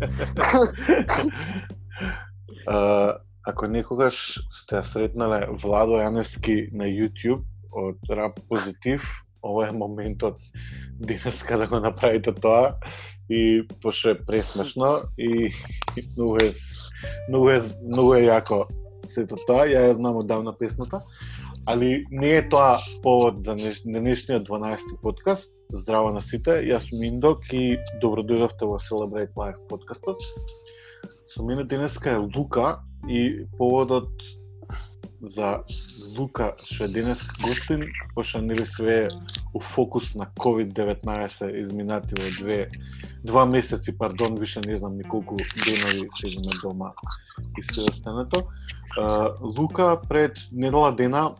А, ако некогаш сте сретнале Владо Јаневски на YouTube од Рап Позитив, ова е моментот денеска да го направите тоа и пошто е пресмешно и многу е многу е многу е јако сето тоа, ја знам одавна песната, али не е тоа повод за денешниот 12 подкаст. Здраво на сите, јас сум Индок и добро дојдовте во Celebrate Life подкастот. Со мене денеска е Лука и поводот за Лука што е денеска гостин, пошто нели све у фокус на COVID-19 изминати во две два месеци, пардон, више не знам николку денови седиме дома и се останато. Лука пред недела дена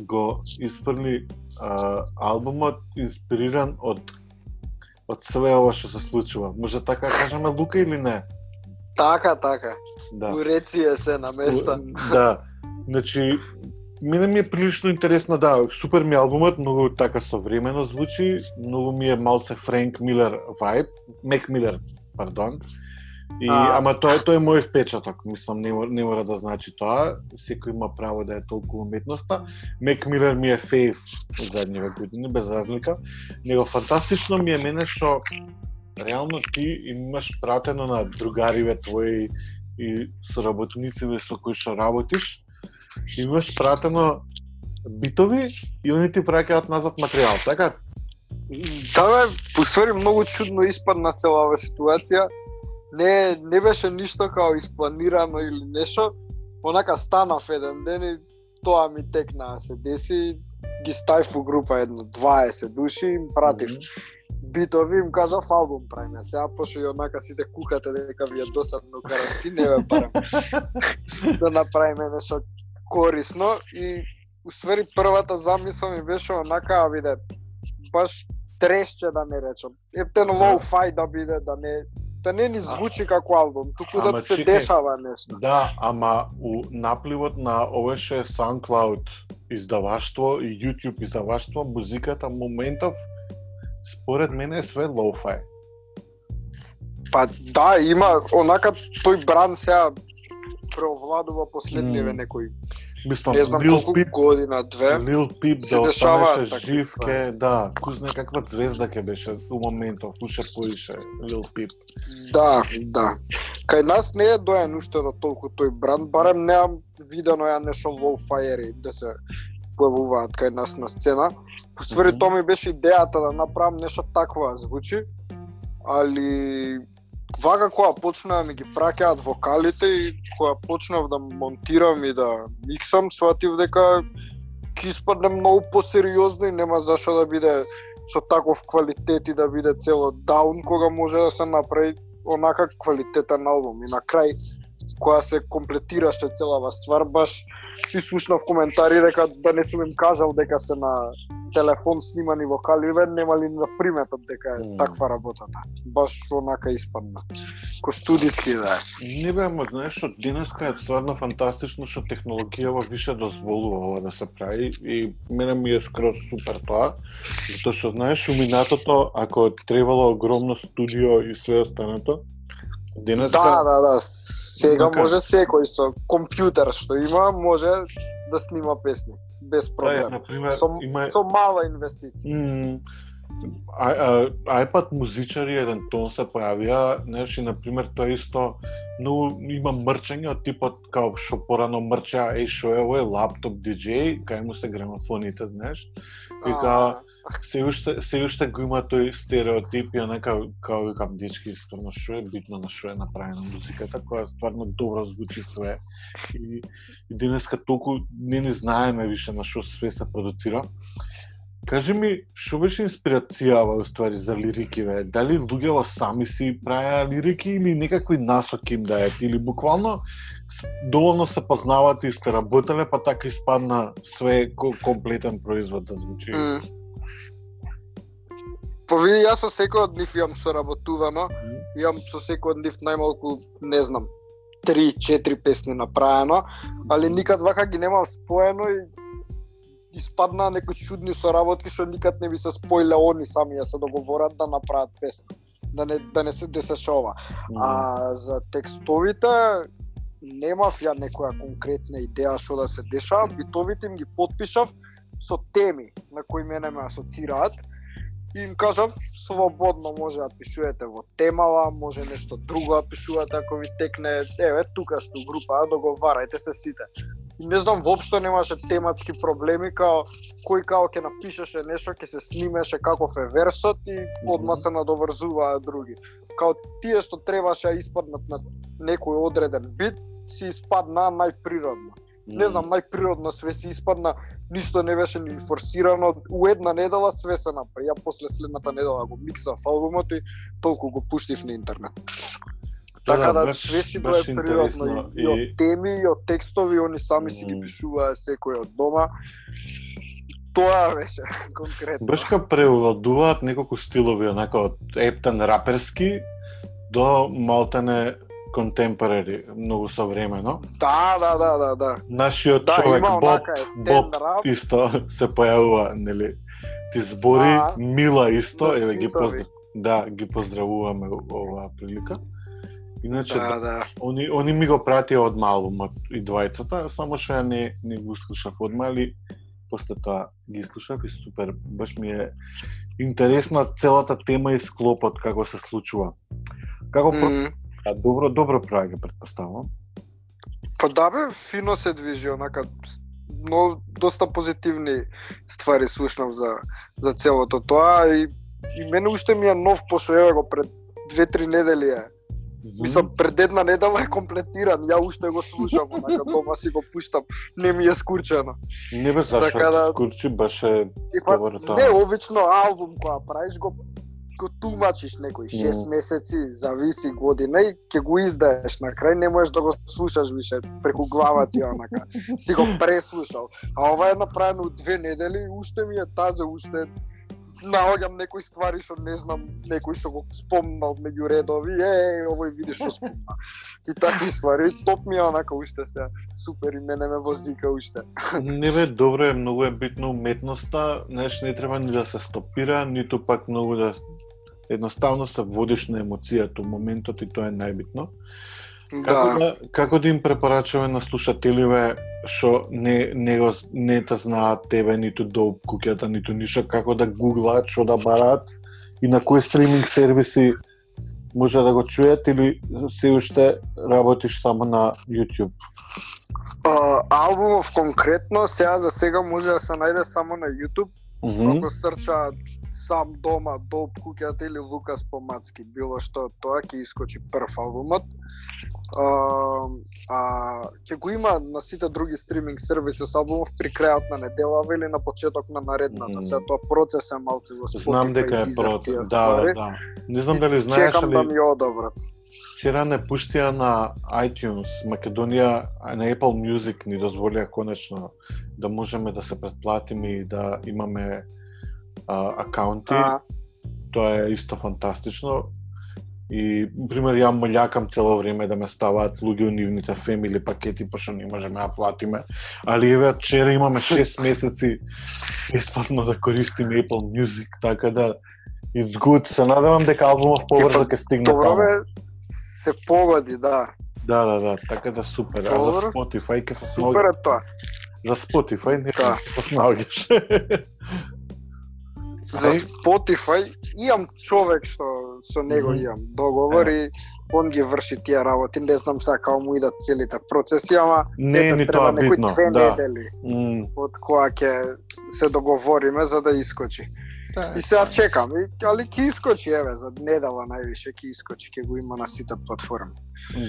го испрли албумот инспириран од од све ова што се случува. Може така кажеме Лука или не? Така, така. Да. Уреција се на места. Да. Значи, Мене ми е прилично интересно, да, супер ми албумот, многу така современо звучи, многу ми е малце Френк Милер вајб, Мек Милер, пардон. И, а... ама тоа, тоа е мој впечаток, мислам, не, не мора да значи тоа, секој има право да е толку уметноста. Мек Милер ми е фейв задниве години, без разлика. Него фантастично ми е мене што реално ти имаш пратено на другариве твои и соработници со кои што работиш, имаш пратено битови и они ти праќаат назад материјал, така? Да, бе, посвари многу чудно испадна цела оваа ситуација. Не, не беше ништо као испланирано или нешто. Онака станав еден ден и тоа ми текна да се деси. Ги ставив у група едно 20 души, им пратив mm -hmm битови, им кажав албум правиме. Сега пошто и однака сите кукате дека ви е досадно карантин, не ве барам да направиме нешто корисно и уствари првата замисла ми беше онака, биде, баш трешче да не речам. Ептено лоу фај да биде, да не да не ни звучи како албум, туку да се чекай, дешава нешто. Да, ама у напливот на овеше SoundCloud издаваштво и YouTube издаваштво, музиката моментов според мене е све лоу-фај. Па да, има онака тој бран сега преовладува последниве mm. некои Мислам, не знам Lil колку Peep, година, две. Лил Пип се да останеше жив ке, да, кој знае каква звезда ке беше у моментов, уште поише Лил Пип. Да, да. Кај нас не е доен уште до толку тој бранд, барем неам видено ја нешто low fire да се појавуваат кај нас на сцена. Поствари Мгм. тоа ми беше идејата да направам нешто такво да звучи, али вака кога почнаа ми ги праќаат вокалите и кога почнав да монтирам и да миксам, сватив дека ќе испадне многу посериозно и нема зашо да биде со таков квалитет и да биде цело даун кога може да се направи онака квалитетен албум. И на крај кога се комплетираше целава ствар, баш си слушнав коментари дека да не сум им кажал дека се на телефон снимани вокали, бе, немали ни да приметат дека е Мм. таква работата. Баш онака испадна. Ко студиски да е. Не бе, ама знаеш што денеска е стварно фантастично што технологијава више дозволува ова да се прави и мене ми е скроз супер тоа, затоа што знаеш у минатото ако требало огромно студио и све останато, денеска Да, да, да. Сега Онака. може секој со компјутер што има, може да снима песни без да, е, проблем. на пример, Со, има со мала инвестиција. М, а, а, iPad музичари еден тон се појавија, знаеш, и на пример тоа исто но има мрчење од типот као што порано мрча, еј шо е лаптоп DJ, кај му се грамофоните, знаеш. И као се уште се уште го има тој стереотип и онака како викам дечки стварно што е битно на што е направена музиката која стварно добро звучи све и, и денеска толку не ни знаеме више на што све се продуцира. Кажи ми, што беше инспирацијава уствари за лириките. Дали луѓето сами си праја лирики или некакви насоки им дајат? Или буквално доволно се познавате и сте работеле, па така испадна све комплетен производ да звучи? Mm Па види, јас со секој од нив имам соработувано, имам со секој од нив најмалку, не знам, 3-4 песни направено, али никад вака ги немам споено и испаднаа некои чудни соработки што никад не би се споиле они сами да се договорат да направат песна. да не да не се десешава. А за текстовите немав ја некоја конкретна идеја што да се дешава, битовите им ги подпишав со теми на кои мене ме асоцираат и им кажав слободно може да пишувате во темава, може нешто друго да пишувате ако ви текне, еве тука сте група, договарајте се сите. И не знам, воопшто немаше тематски проблеми, као кој као ќе напишеше нешто, ќе се снимеше каков е версот и одма се надоврзуваа други. Као тие што требаше да испаднат на некој одреден бит, си испадна најприродно. Не знам, најприродно све си испадна, ништо не беше ни форсирано. У една недела све се направи. Ја после следната недела го миксав албумот и толку го пуштив на интернет. Така да, баш- све си бе природно. И, и од теми, и од текстови, они сами си ги пишуваа секој од дома. Тоа беше конкретно. Баш ка преовладуваат неколку стилови, онака од ептен раперски до малтене контемпорари, многу современо. Да, да, да, да, да. Нашиот Да, човек Боб, Боб исто се појавува, нели? Ти збори, А, Мила исто, еве ги поздрав... да, ги поздравуваме оваа прилика. Иначе Да, да. Они, они ми го пратија од албумот и двајцата, само што ја не, не го слушав одма, али после тоа ги слушав и супер, баш ми е интересна целата тема и склопот како се случува. Како mm. Мм. добро добро прави ги претпоставувам. Па да бе, фино се движи, онака, но доста позитивни ствари слушнав за, за целото тоа и, и мене уште ми е нов, пошто еве го пред две-три недели е. Мислам, пред една недела е комплетиран, ја уште го слушам, онака дома си го пуштам, не ми е скурчено. Не бе зашо Така да- скурчи беше И па, Добро, не, обично албум која правиш го го тумачиш некои 6 Мм. месеци, зависи година и ќе го издаеш на крај, не можеш да го слушаш више преку глава ти онака. Си го преслушал. А ова е направено у две недели и уште ми е тазе, уште наоѓам некои ствари што не знам, некој што го спомнал меѓу редови, е, овој види што спомна. И такви ствари, топ ми е онака уште се супер и мене ме возика уште. Не бе, добро е, многу е битно уметноста, знаеш, не треба ни да се стопира, ниту пак многу да едноставно се водиш на емоцијата, моментот и тоа е најбитно. Како да, како да им препорачуваме на слушателиве што не не го не те знаат тебе ниту до куќата ниту ништо како да гуглаат, што да бараат и на кои стриминг сервиси може да го чујат или се уште работиш само на YouTube? А, албумов конкретно сега за сега може да се најде само на YouTube, Мгм. ако срча сам дома, долп куќата или Лукас Помацки, било што тоа ќе искочи прв албумот. А, а ќе го има на сите други стриминг сервиси с албумов при крајот на неделава или на почеток на наредната. Мгм. Сега тоа процес е малце за Spotify Знам дека е тие Да, да, да. Не знам дали знаеш Чекам да ми одобрат. вчера не пуштија на iTunes Македонија на Apple Music ни дозволија конечно да можеме да се претплатиме и да имаме а, акаунти. А, Тоа е исто фантастично. И, пример, ја молјакам цело време да ме ставаат луѓе у нивните фемили пакети, пошто не можеме да платиме. Али еве, вчера имаме 6 месеци бесплатно да користиме Apple Music, така да it's good. Се надевам дека албумов побрзо ќе стигне Добро бе, се погоди, да. Да, да, да, така да супер. А за Добро, Spotify ќе се Супер е тоа. За Spotify не Да. се снаоѓаш. За. Spotify имам човек што со него имам договор и он ги врши тие работи. Не знам сега како му идат целите процеси, ама Не ето ни треба тоа некои две Да. недели М, од која ќе се договориме за да искочи. да. И сега чекам, и, али ќе искочи, еве, за недела највише ќе искочи, ќе го има на сите платформи.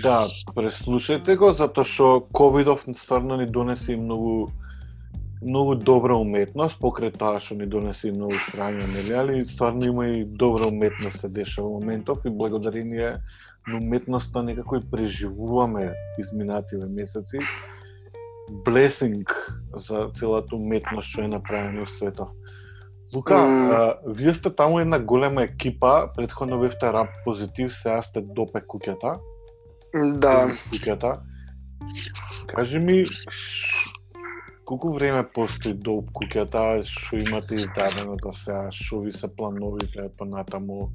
Да, преслушајте го затоа што ковидов стварно ни донесе и многу многу добра уметност, покрај тоа што ни донесе и многу срања, нели, али стварно има и добра уметност се дешава во моментов и благодарение на уметноста некако и преживуваме изминативе месеци. Blessing за целата уметност што е направена во светот. Лука, Мм. а, вие сте таму една голема екипа, предходно бевте рап позитив, сега сте допе куќата Да, куќата. Кажи ми, колку време постои доп куќата, што имате издадено до сега, што ви се плановите понатаму,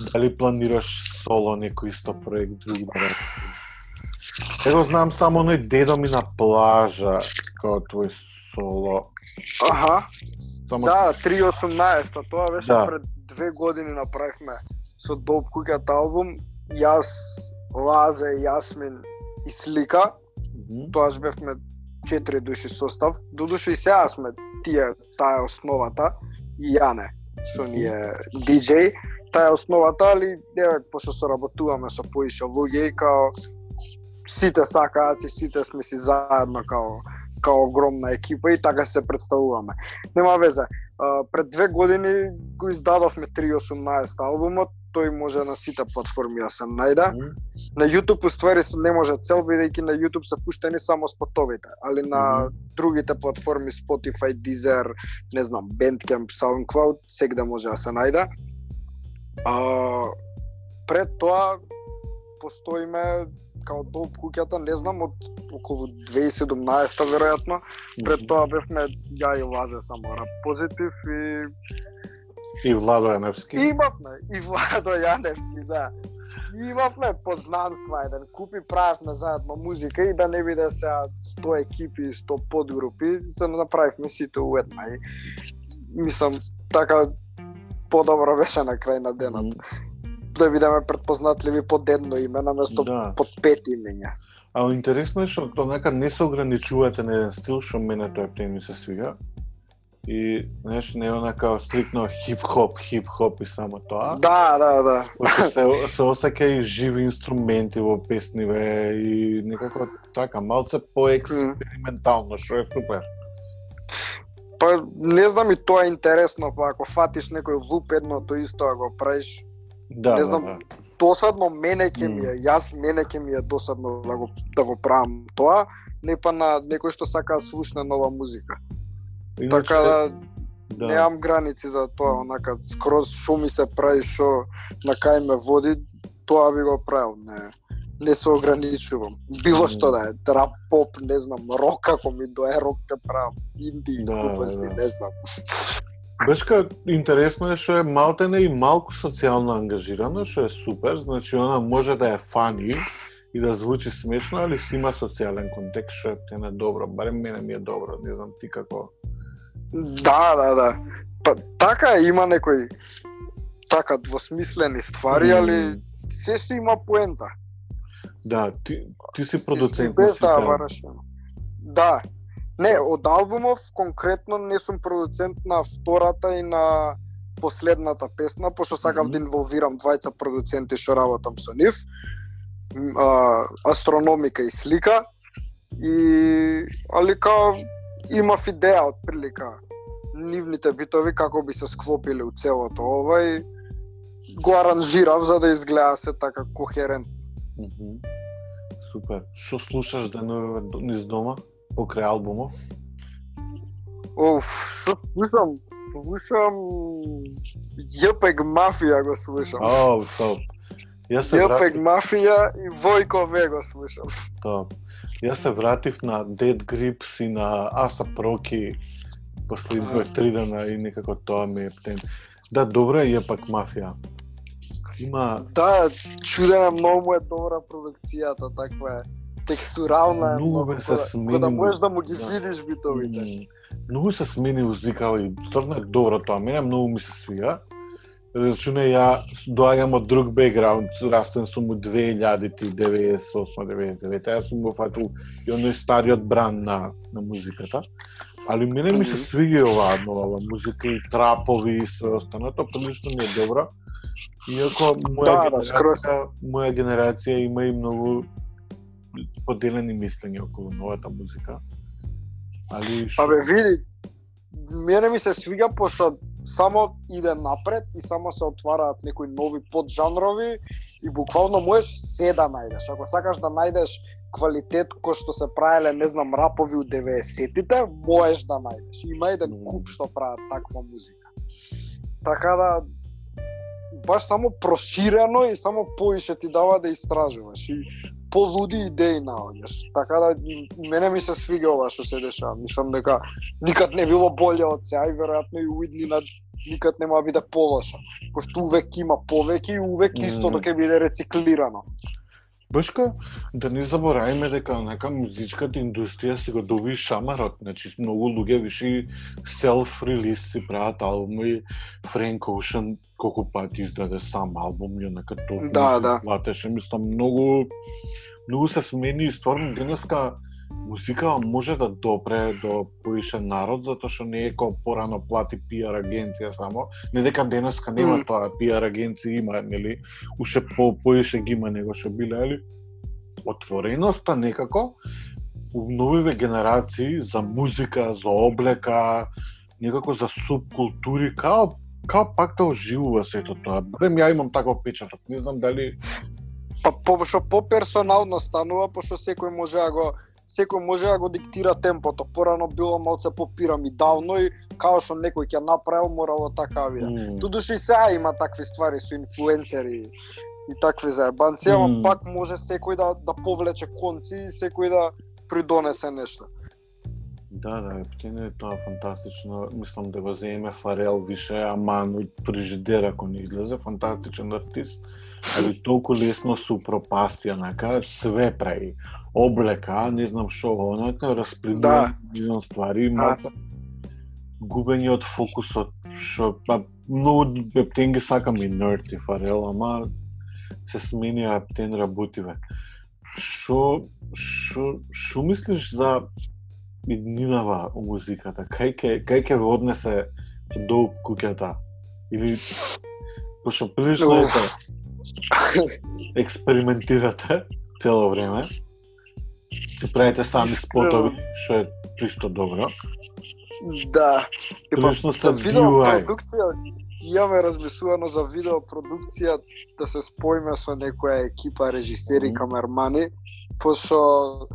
Дали планираш соло некој исто проект други Его знам само оној дедо ми на плажа, као твој соло. Аха. Само Да, 3.18, тоа беше Да. пред две години направивме со Доп Куќат албум. Јас, Лазе, Јасмин и Слика. Мгм. Тоаш бевме четири души состав. Додуше и сега сме тие, таа е основата. И Јане, што ни е диджеј, Таа е основата, али еве пошто соработуваме со поише луѓе и као сите сакаат и сите сме си заедно као као огромна екипа и така се представуваме. Нема везе. А, пред две години го издадовме 3.18 албумот, тој може на сите платформи да се најде. Мгм. На YouTube уствари се не може цел бидејќи на YouTube се пуштени само спотовите, али на Мгм. другите платформи Spotify, Deezer, не знам, Bandcamp, SoundCloud, сегде може да се најде. А, пред тоа постоиме као долг куќата, не знам, од околу 2017 веројатно. Пред тоа бевме ја и Лазе само рап позитив и И Владо Јаневски. И имавме и Владо Јаневски, да. И имавме познанства еден, купи правевме заедно музика и да не биде сега 100 екипи, 100 подгрупи, се направивме сите уедна и мислам така подобро беше на крај на денот. Да бидеме предпознатливи под едно име наместо Да. под пет имења. А интересно е што тоа нека не се ограничувате на еден стил, што мене тој птен ми се свига. И, знаеш, не е онака стрикно хип-хоп, хип-хоп и само тоа. Да, да, да. Пошто се, се осеќа и живи инструменти во песниве и некако така, малце поекспериментално, што е супер. Па не знам и тоа е интересно, па ако фатиш некој луп едното исто а го правиш, Да, Не да, знам, да. досадно мене ќе ми е, јас мене ќе ми е досадно да го да го правам тоа, не па на некој што сака да слушне нова музика. Иначе, така да, да. немам граници за тоа, онака скроз што ми се прави, што на кај ме води, тоа би го правил, не не се ограничувам. Било што да е, рап, поп, не знам, рок ако ми дое рок ќе правам, инди, Да, глупости, да. не знам. Бешка интересно е што е малтене и малку социјално ангажирано, што е супер, значи она може да е фани и да звучи смешно, али си има социјален контекст, што е тена добро, барем мене ми е добро, не знам ти како. Да, да, да. Па така е, има некои така двосмислени ствари, али се си има поента. Да, ти, ти си продуцент без да сите. бараш. Да. Не, од албумов конкретно не сум продуцент на втората и на последната песна, пошто сакав Мгм. да инволвирам двајца продуценти што работам со нив. А, астрономика и слика. И али као имав идеја од прилика нивните битови како би се склопиле у целото ова и го аранжирав за да изгледа се така кохерентно. Мгм. Супер. Што слушаш деновиве до- низ дома покрај албумов? Оф, што слушам? Слушам Јепек Мафија го слушам. О, топ. Јас се Јепек вратив, Мафија и Војко Ве го слушам. топ. Јас се вратив на Dead Grips и на Аса Проки после две три дена и некако тоа ми е птен. Да, добро е пак мафија. Има Да, чудена многу е добра продукцијата, таква е текстурална, е Многу бе се кога да, смени. кога да можеш да му ги Да. видиш битовите. многу се смени узикал и стварно е добро тоа. Мене многу ми се свига. Рачуне ја доаѓам од друг бекграунд, растен сум у 2000-98-99, јас сум го фатил и оној стариот бран на, на музиката. Али мене ми се Мгм. свига и оваа нова музика и трапови и све останато, прилично ми е добро. Иако моја Да, да, генерација, моја генерација има и многу поделени мислења околу новата музика. Али што... Абе, види, мене ми се свига пошто само иде напред и само се отвараат некои нови поджанрови и буквално можеш се да најдеш. Ако сакаш да најдеш квалитет кој што се правеле, не знам, рапови у 90-тите, можеш да најдеш. Има еден куп што прават таква музика. Така да баш само проширено и само поише ти дава да истражуваш и полуди идеи наоѓаш. Така да мене ми се свига ова што се дешава. Мислам дека никад не било боле од сега и веројатно и Уидни на никад нема да биде полоша, пошто увек има повеќе и увек истото ќе биде рециклирано. Башка, да не забораваме дека нека музичката индустрија си го доби шамарот, значи многу луѓе виши селф-релиз си прават албуми, Френк Оушен колку пати издаде сам албум, и нека толку Да, се да. платеше, мислам многу многу се смени и стварно денеска музика може да допре до поише народ затоа што не е како порано плати пиар агенција само, не дека денеска нема Мм. тоа, пиар агенции има, нели, уште по поише ги има него што биле, али отвореноста некако у новиве генерации за музика, за облека, некако за субкултури, као као пак да оживува сето тоа. Барем ја имам таков печаток. Не знам дали Па пошто поперсонално станува, пошто секој може да го секој може да го диктира темпото. Порано било малце попирамидално и као што некој ќе направил морало така да биде. М, Додуше и сега има такви ствари со инфлуенцери и такви заебанци, ама Мм. пак може секој да да повлече конци и секој да придонесе нешто. Да, да, Ептин е тоа фантастично. Мислам да го земе Фарел више, аман од фрижидер ако не излезе, фантастичен артист. Али толку лесно се упропастија, нака све прави. Облека, не знам што, онака распредува Да. ствари, и малце губење од фокусот, што па многу Ептин ги сакам и Нерд и Фарел, ама се сменија Ептин работиве. Што што што мислиш за иднинава у музиката? Кај ќе кај ќе ве однесе до куќата? Или пошто прилично е. експериментирате цело време. Си правите сами спотови, што е чисто добро. Да. И па, за сте видео DIY. продукција имаме размислувано за видео продукција да се споиме со некоја екипа режисери камермани, пошто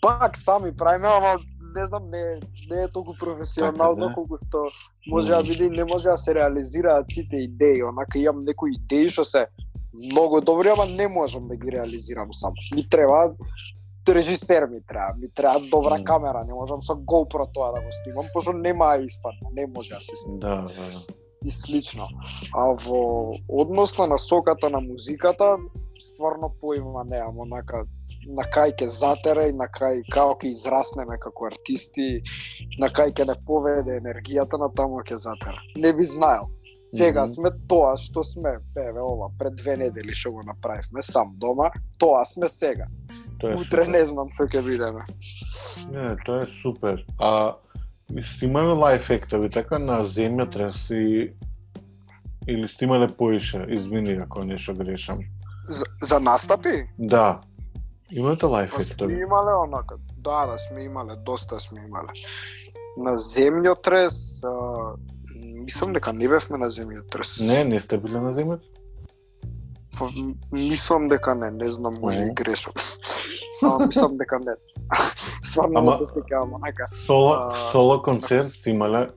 пак сами правиме, ама не знам, не, не е толку професионално Така, колку што може да биде и не може да се реализираат сите идеи, онака имам некои идеи што се многу добри, ама не можам да ги реализирам сам. Ми треба режисер ми треба, ми треба добра камера, не можам со GoPro тоа да го снимам, пошто нема испадне, не може да се снима Да, да, да. и слично. А во однос на насоката на музиката, стварно поима немам, онака на кај ќе затера и на кај како ќе израснеме како артисти, на кај ќе не поведе енергијата на таму ќе затера. Не би знаел. Сега Мгм. сме тоа што сме, еве ова, пред две недели што го направивме сам дома, тоа сме сега. Тоа е Утре супер. не знам што ќе бидеме. Не, тоа е супер. А сте имале лайф ектови така на земјотрес и или сте имале поише, извини ако нешто грешам. За, за настапи? Да. Имате лайф Па сме имале онака, да, да, сме имале, доста сме имале. На земјотрес, а, мислам дека не бевме на земјотрес. Не, не сте биле на земјата? Па, мислам дека не, не знам, може и грешам. Ама мислам дека не. Стварно не се сеќавам, онака. Соло, А, соло концерт сте имале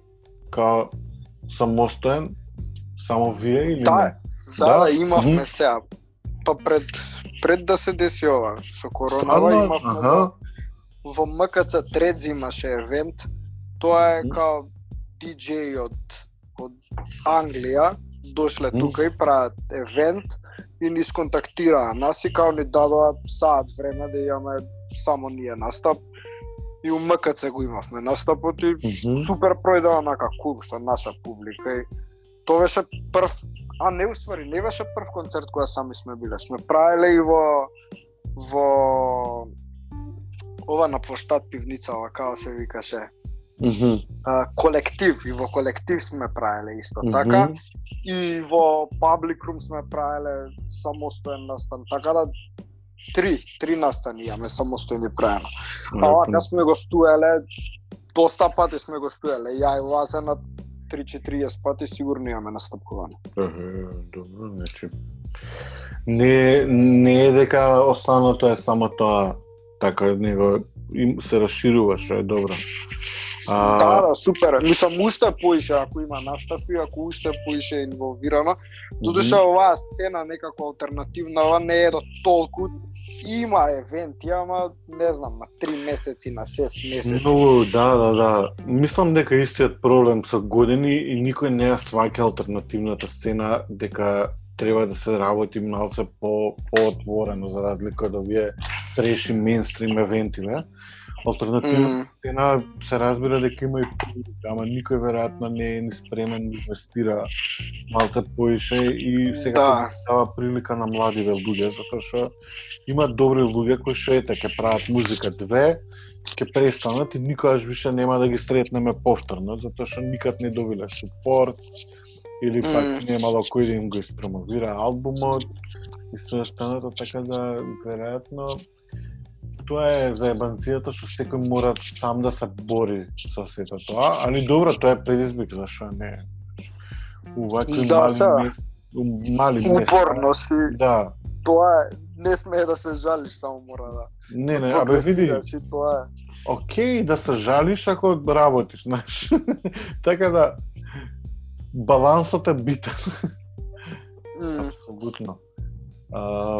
као самостоен, само вие или Да, не? да, Да? да, имавме Мгм. сега. Па пред пред да се деси ова, со коронава Стварно? имавме Аха. во МКЦ Трец имаше евент. Тоа е као диџеи од од Англија дошле Мгм. тука и прават евент и ни сконтактираа нас и као ни дадоа саат време да имаме само ние настап. И у МКЦ го имавме настапот и Мгм. супер пројде онака кул со наша публика и тоа беше прв а не уствари не беше прв концерт која сами сме биле. Сме правеле и во во ова на площад пивница ова како се викаше Мгм. а, колектив и во колектив сме правеле исто така и во Public Room сме правеле самостоен настан. Така да три три настани имаме самостојни правено. А вака сме гостуеле, доста пати сме гостуеле. Ја и Лазе на 3-40 пати сигурно имаме настапуване. Ехе, добро, значи не не е дека останато е само тоа така него им се расширува што е добро. А, Да, да, супер. Мислам, уште поише, ако има настави, ако уште поише е инволвирано. Додуше оваа сцена некако алтернативна, ова не е до толку. Има евенти, ама не знам, на 3 месеци, на 6 месеци. Многу, да, да, да. Мислам дека истиот проблем со години и никој не ја сваќа алтернативната сцена дека треба да се работи малце по поотворено за разлика од овие треши мейнстрим евентиве. Алтернативната Мм, сцена се разбира дека има и публика, ама никој веројатно не е ни спремен да инвестира малце поише и сега Да. да. дава прилика на младиве луѓе, затоа што има добри луѓе кои што ете ќе прават музика две, ќе престанат и никогаш више нема да ги сретнеме повторно, затоа што никад не добиле супорт или пак Мм. немало кој да им го испромовира албумот и се останато, така да веројатно тоа е заебанцијата што секој мора сам да се бори со сето тоа, али добро, тоа е предизвик, зашо не? У вакви Да, мали мес- у мали места. Упорност и Да. тоа е, не смее да се жалиш, само мора да Не, не, абе види, тоа е. окей да се жалиш ако работиш, знаеш. така да балансот е битен, Мм. апсолутно. А,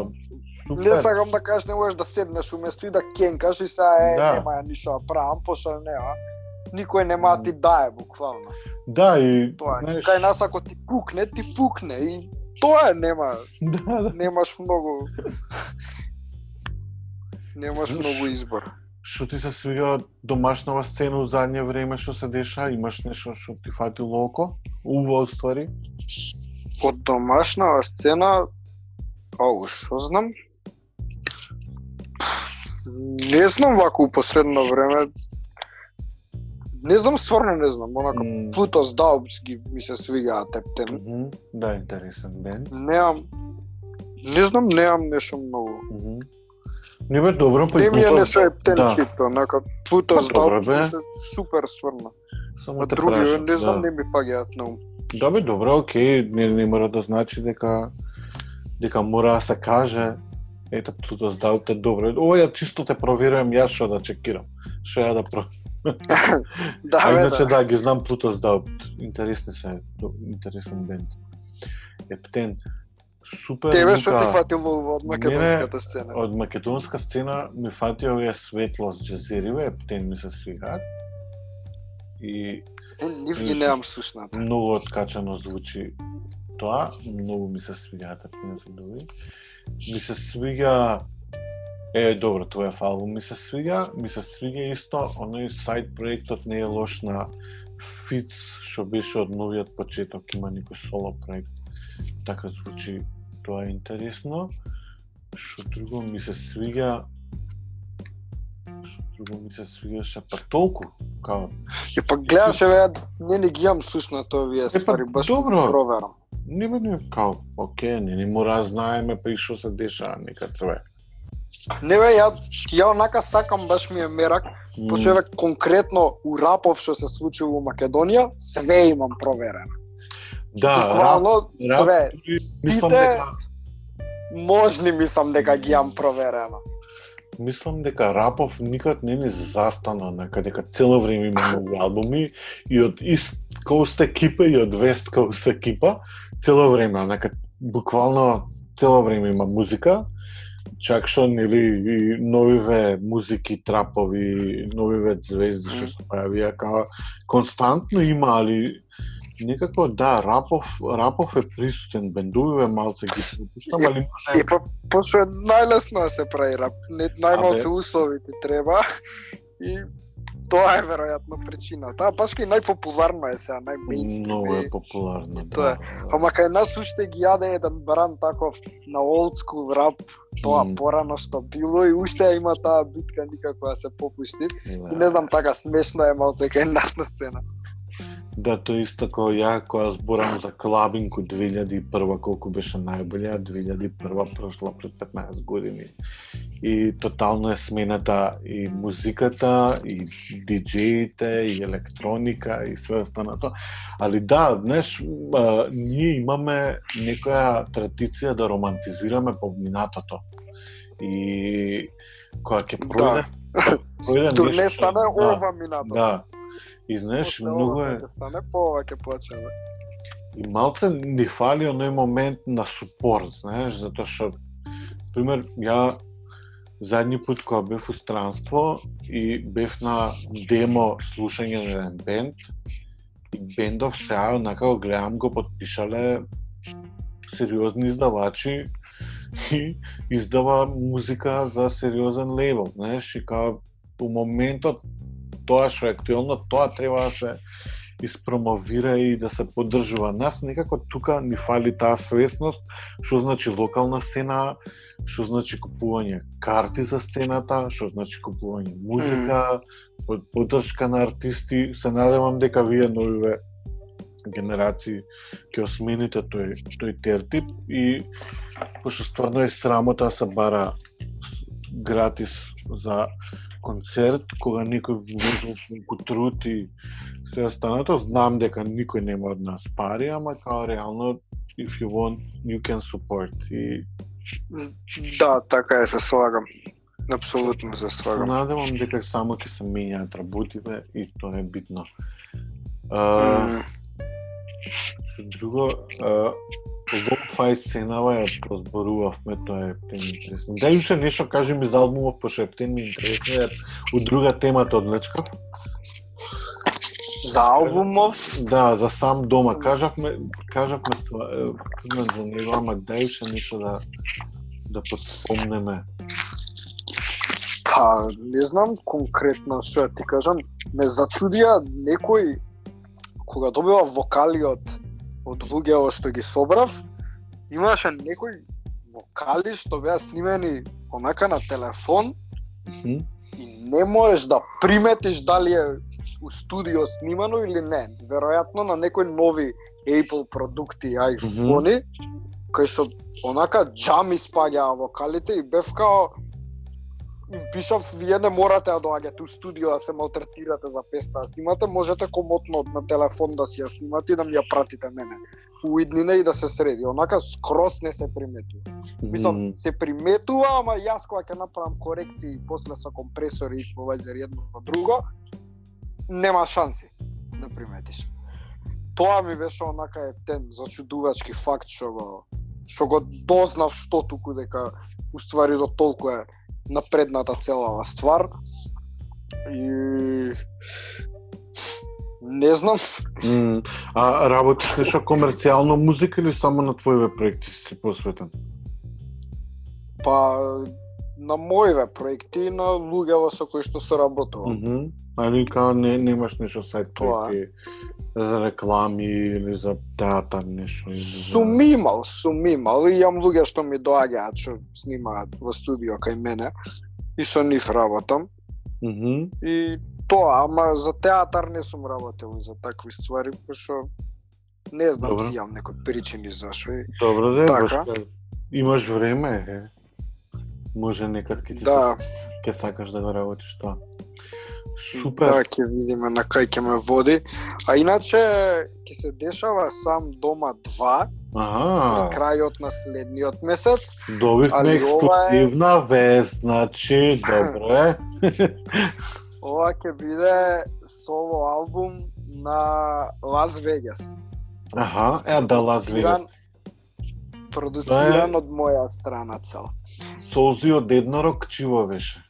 Не супер. сакам да кажеш не можеш да седнеш уместо и да кенкаш и сега е, Да. нема ја ништо да правам, пошто нема. Никој нема да ти дае буквално. Да, и Тоа знаеш, Кај нас ако ти пукне, ти пукне и тоа нема, да, да. немаш многу немаш многу избор. Што ти се свига домашнава сцена у задње време што се деша? Имаш нешто што ти фатило око? Уво ствари? Од домашнава сцена, ау, што знам? Не знам вако у последно време. Не знам, стварно не знам. Онака М, Плутос Даубс ги ми се свигаат ептен. мгм, Да, интересен бенд. Немам Не знам, немам нешто многу. Мгм. Не бе добро, па Не ми е нешто ептен да. хит, онака Плутос Па, добро, Даубс ми се супер сврна. Само А те други, прашам, не знам, да. не ми паѓаат на ум. Да бе, добро, окей, не, не мора да значи дека дека мора да се каже ето туто здавте добро. Ова ја чисто те проверувам јас што да чекирам. Што ја да про... Да, а иначе да. да, ги знам Плутос Даут. Интересни се, интересен бенд. Ептен. Супер Тебе што ти фатило од македонската сцена? Од македонска сцена ми фати овие светлост джезериве, Ептен ми се свигаат. И Нив ги немам слушнат. многу откачано звучи тоа, многу ми се свигаат Ептен се добри. Ми се свига Е, добро, тоа е албум ми се свига, ми се свига исто оној сайт проектот не е лош на Фиц, што беше од новиот почеток, има некој соло проект. Така звучи, тоа е интересно. Што друго ми се свига Што друго ми се свигаше, па толку, као. И па гледаш еве, не не ги имам слушнат овие па, ствари, баш добро. проверам. Не бе не као, окей, не, не мора знаеме па и што се деша некад све. Не бе, ја, ја онака сакам баш ми е мерак, М, пошто еве конкретно у рапов што се случува во Македонија, све имам проверено. Да, рап, Буквално рап, све. мислам Сите дека можни мислам дека ги имам проверено. Мислам дека Рапов никад не ни застана некаде дека цело време има многу албуми и од East Coast екипа и од West Coast екипа цело време, нека буквално цело време има музика. Чак што нели и новиве музики, трапови, новиве звезди што се појавија као константно има, али некако да, Рапов, Рапов е присутен, бендувиве малце ги пропуштам, али може И па пошто е најлесно да се прави рап, не најмалце услови ти треба и тоа е веројатно причината. А баш кај најпопуларно е сега, најмейнстрим. Многу е. популарно, тоа е. да. Ама кај нас уште ги јаде еден бран таков на old school рап, тоа Мм. порано што било и уште има таа битка никако да се попушти. И не знам така смешно е малце кај нас на сцена. Да, тоа исто како ја кога зборам за клабинг од 2001 колку беше најболја, 2001 прошла пред 15 години. И тотално е смената и музиката, и диджеите, и електроника, и све останато. Али да, знаеш, а, ние имаме некоја традиција да романтизираме поминатото. И кога ќе пројде, Да. пројде Тур не нешто- стане да, ова минато. Да. И знаеш, многу е стане по ова ќе плачеме. и малце ни фали оној момент на супорт, знаеш, затоа што пример ја задни пат кога бев у странство и бев на демо слушање на еден бенд и бендов сега онака го гледам го подпишале сериозни издавачи и издава музика за сериозен лейбл, знаеш, и као у моментот тоа што е актуелно, тоа треба да се испромовира и да се поддржува. Нас некако тука ни фали таа свесност, што значи локална сцена, што значи купување карти за сцената, што значи купување музика, под- поддршка на артисти. Се надевам дека вие новиве генерации ќе осмените тој тој тертип и пошто стварно е срамота да се бара гратис за концерт кога некој вложил толку труд и се останато, знам дека никој нема од нас пари, ама као реално if you want you can support. И Да, така е, се слагам. Апсолутно се слагам. надевам дека само ќе се менјаат работите и тоа е битно. А, Што друго, а, Lo-fi сценава ја прозборувавме, тоа е птен интересно. Дај уште нешто кажи ми за албумов, пошто е птен ми интересно, ја у друга темата одлечкав. За албумов, Да, за сам дома. Кажавме, кажавме ства, е, фргнат за него, ама дај уште нешто да да подспомнеме. па не знам конкретно што да ти кажам, ме зачудија некој кога добива вокали од од луѓето што ги собрав, имаше некои вокали што беа снимени онака на телефон Мгм. и не можеш да приметиш дали е у студио снимано или не. Веројатно на некои нови Apple продукти, iPhone-и, кои што онака джам испаѓаа вокалите и бев као им пишав, вие не морате да доаѓате у студио да се малтретирате за песта да снимате, можете комотно на телефон да си ја снимате и да ми ја пратите мене. У иднина и да се среди. Онака скрос не се приметува. Мислам, се приметува, ама јас кога ќе направам корекции после со компресор и исповајзер едно на друго, нема шанси да приметиш. Тоа ми беше онака е тен зачудувачки факт што го што го дознав што туку дека уствари до толку е напредната целава ствар. И не знам, мм. А работиш нешто комерцијално музика или само на твоиве проекти си се посветен? па на моиве проекти и на луѓето со кои што соработувам. Мгм. Али као не немаш нешто сајт Тоа. проекти за реклами или за театар нешто за- Сум имал, сум имал и имам луѓе што ми доаѓаат што снимаат во студио кај мене и со нив работам Мгм. и тоа, ама за театар не сум работел за такви ствари, пошто не знам си имам некои причини зашо. Добро да Така. имаш време, е. Може некад ќе ти Да, ќе сакаш да го работиш тоа. Супер. да, ќе видиме на кај ќе ме води. А иначе ќе се дешава сам дома 2 Аха. при крајот на следниот месец. Добивме ова е- ексклузивна вест, значи добро е. Ова ќе биде соло албум на Лас Вегас. Аха, е да Лас Вегас. Продуциран- Продуциран од моја страна цел. Солзи од еднорог чиво беше.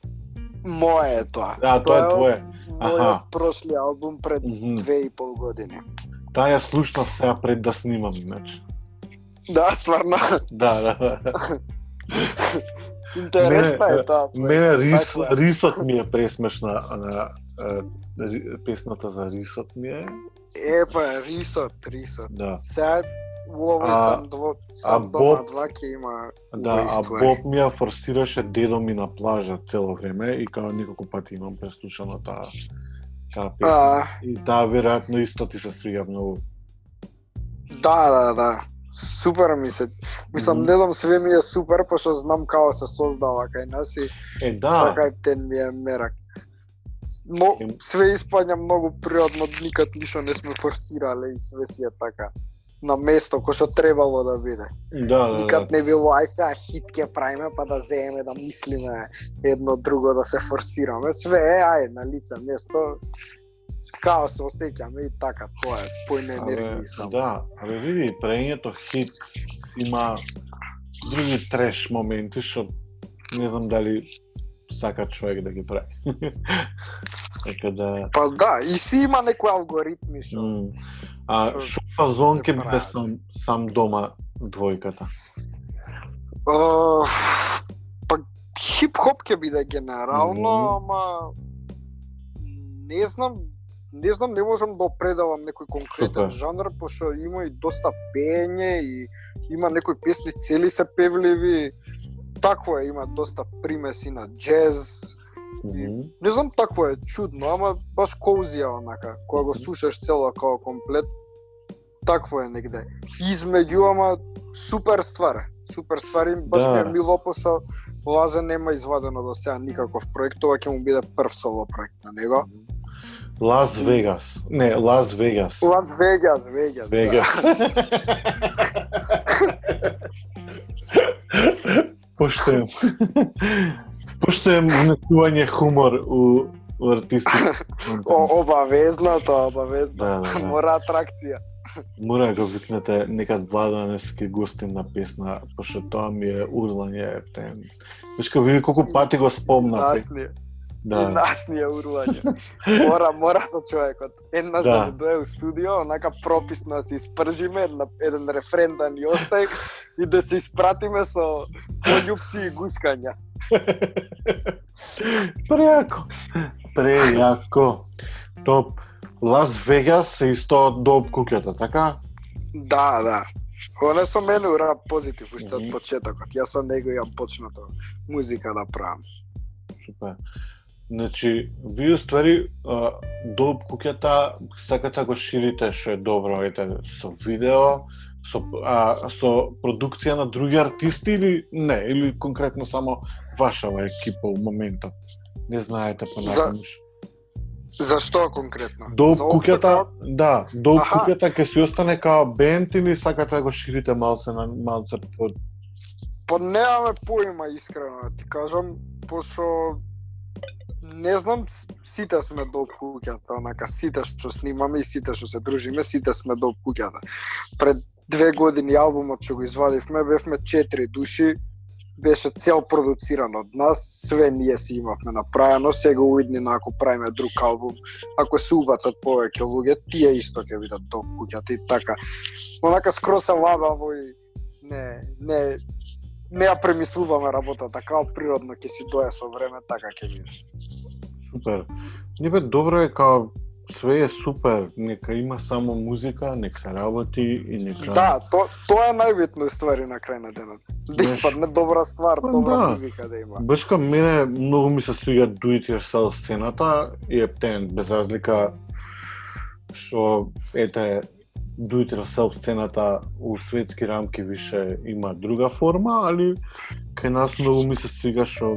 Моje е тоа. Да, тоа е твое. Аха. прошли албум пред Мгм. две и пол години. Таа ја слушнав сега пред да снимам, иначе. Да, стварно. Да, да, да. Интересна Мене- е тоа. Мене рис, рисот ми е пресмешна, на, песната за рисот ми е. Епа, рисот, рисот. Да. Сега у овој сам дво, сам дома Боб- два ќе има Да, а. Боб ми ја форсираше дедо ми на плажа цело време и као неколку пати имам преслушано таа таа песна. А, И таа веројатно исто ти се свиѓа многу. да, да, да. Супер ми се. Мислам, не знам, све ми е супер, пошто знам како се создава кај нас и Е, да, така тен ми е мерак. Но све испаѓа многу природно, никад ништо не сме форсирале и све си е така на место кој што требало да биде. да, да, Никад да. не било ај сега хит ќе правиме па да земеме да мислиме едно друго да се форсираме. Све е ај на лице место као се осеќаме и така, тоа е спојна енергија само. Да, абе види, прењето хит има други треш моменти што не знам дали сака човек да ги прави. така да Па да, и си има некои алгоритми што м, а што фазон ќе биде сам сам дома двојката? Uh, па хип-хоп ќе биде генерално, Мгм. ама не знам, не знам, не можам да определам некој конкретен Супер. жанр, пошто има и доста пење и има некои песни цели се певливи. Такво е, има доста примеси на джез. Мгм. Не знам, такво е чудно, ама баш коузија онака, кога го слушаш цело као комплет, такво е негде. Измеѓу, ама супер ствар. Супер ствар и баш Да. ми е мило, пошто Лазе нема извадено до сега никаков проект, ова ќе му биде прв соло проект на него. Лас Вегас. Не, Лас Вегас. Лас Вегас, Вегас. Вегас. Поштоем. Поштоем внесување хумор у, у артистите. Да. Обавезно тоа, обавезно. Да, да, да. Мора атракција. Мора да го викнете некад Владаневски гостин на песна, пошто тоа ми е урлање ептен. Вешка види колку пати го спомнав. Нас ни, и Да. нас ни е урлање. Мора, мора со човекот. Еднаш да, Да. да дое у студио, онака прописно да се испржиме, една, еден рефрен да ни остаи и да се испратиме со пољупци и гускања. Прејако. Прејако. Топ. Лас Вегас е исто доп куќата, така? Да, да. Оне со мене ура позитив уште од почетокот. Јас со него јам почнато музика да правам. Супер. Значи, ви уствари а, доп куќата сакате да го ширите што е добро, ете, со видео, со, а, со продукција на други артисти или не, или конкретно само вашава екипа у моментот. Не знаете понатаму. Зашто конкретно? Доп За куќата, да, доп Аха. куќата ќе си остане као бенд или сакате да го ширите малце на малце под Па немаме поима искрено да ти кажам, пошто не знам, сите сме до куќата, онака сите што снимаме и сите што се дружиме, сите сме до куќата. Пред две години албумот што го извадивме, бевме четири души, беше цел продуциран од нас, све ние си имавме направено, сега уиднина ако правиме друг албум, ако се убацат повеќе луѓе, тие исто ќе видат до куќата и така. Онака скроз се лабаво и не, не, не ја премислуваме работата, као природно ќе си дое со време, така ќе видиш. Супер. Не бе, добро е као све е супер, нека има само музика, нека се работи и нека Да, то, тоа е најбитно ствари на крај на денот. Да испадне добра ствар, па добра да. музика да има. Баш као мене многу ми се свига do it yourself сцената и ептен без разлика што ете do it yourself сцената у светски рамки више има друга форма, али кај нас многу ми се свига што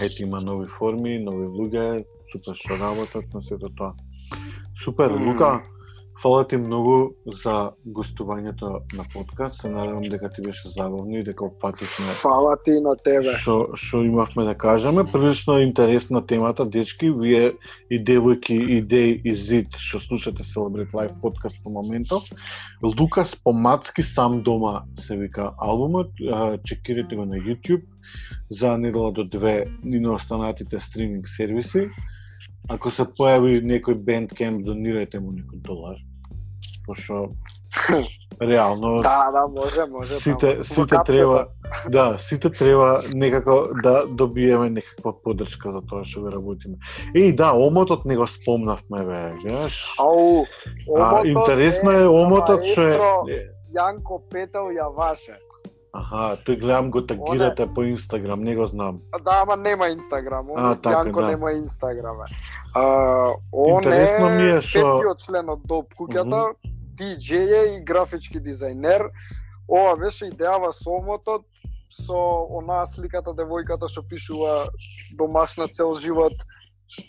ете има нови форми, нови луѓе, супер што работат на сето тоа. Супер. Лука, фала ти многу за гостувањето на подкаст. Се надевам дека ти беше забавно и дека опфативме Фала ти на тебе. што што имавме да кажеме. Прилично интересна темата, дечки, вие и девојки и деј и зид што слушате Celebrate Live подкаст по моментов. Лукас Помацки сам дома се вика албумот, чекирате го на YouTube за недела до две и на останатите стриминг сервиси. Ако се појави некој Bandcamp, донирајте му некој долар. Пошто реално Да, да, може, може. сите во сите треба да, сите треба некако да добиеме некаква поддршка за тоа што го работиме. Еј, да, омотот не го спомнавме бе, знаеш? Ау, А, омотот интересно е омотот што е Јанко Петел ја ваше. Аха, тој гледам го тагирате по Инстаграм, не го знам. Да, ама нема Инстаграм. Он А, така, Јанко да. нема Инстаграм. А, он Интересно ми е е што- петиот член од Доп куќата, DJ е и графички дизајнер. Ова беше идејава со омотот, со онаа сликата девојката што пишува домашна цел живот,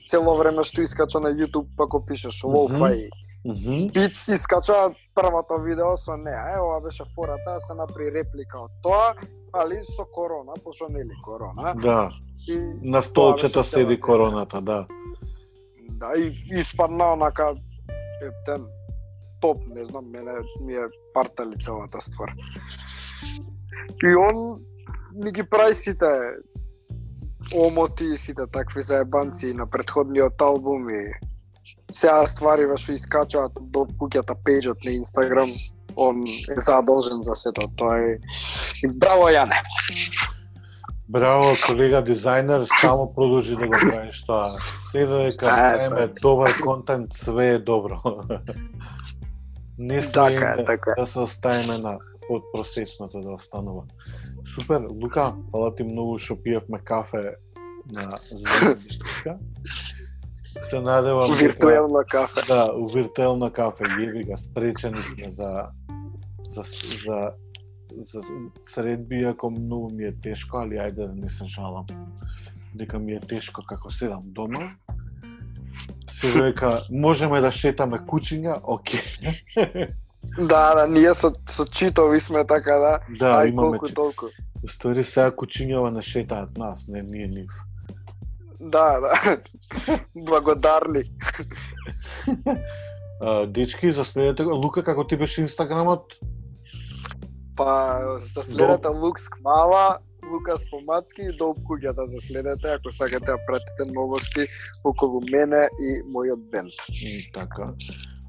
цело време што искача на YouTube, па го пишеш лоу-фај Бит си скача првото видео со неа. Е, ова беше фората, да се направи реплика од тоа, али со корона, пошто нели корона. Да, И на столчето седи короната, да. Да, и испадна онака ептен топ, не знам, мене ми е партали целата ствар. И он ми ги прави сите омоти, сите такви заебанци на предходниот албум и сега ствари што искачаат до куќата пејџот на Инстаграм, он е задолжен за сето. Тоа е браво Јане. Браво, колега дизајнер, само продолжи да го правиш тоа. Следа дека правиме добар контент, све е добро. Не сме Така е, да, така да се оставиме на од просечното да останува. Супер, Лука, фала ти многу што пиевме кафе на Звезда. Се надевам дека- Виртуелно кафе. Да, у виртуелно кафе, јеби га, спречени сме за за за за средби, ако многу ми е тешко, али ајде да не се жалам. Дека ми е тешко како седам дома. Се века, можеме да шетаме кучиња, оке. Да, да, ние со, со читови сме така да. да, Ај имаме колку толку. Устори сега кучињава не шетаат нас, не ние нив. Да, да. Благодарни. А, дечки, заследете го. Лука, како ти беше инстаграмот? Па за следете Лукс Кмала, Лукас Помацки и Долп куѓата за следете ако сакате да пратите новости околу мене и мојот бенд. И така.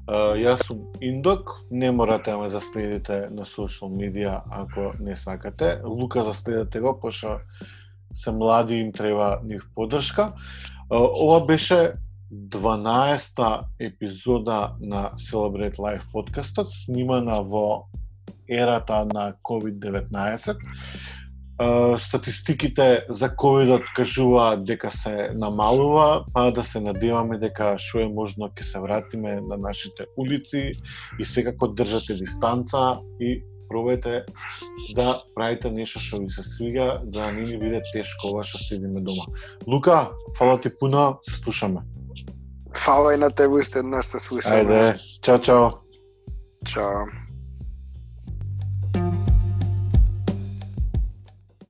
А, јас сум Индок, не морате да ме заследите на социјал медија ако не сакате. Лука заследете го, пошто се млади им треба нив поддршка. Ова беше 12-та епизода на Celebrate Life подкастот, снимана во ерата на COVID-19. Статистиките за ковидот кажуваат дека се намалува, па да се надеваме дека што е можно ќе се вратиме на нашите улици и секако држате дистанца и пробајте да правите нешто што ви се свига, да не ни биде тешко ова што седиме дома. Лука, фала ти пуно, се слушаме. Фала и на тебе уште еднаш се слушаме. Ајде, чао чао. Чао.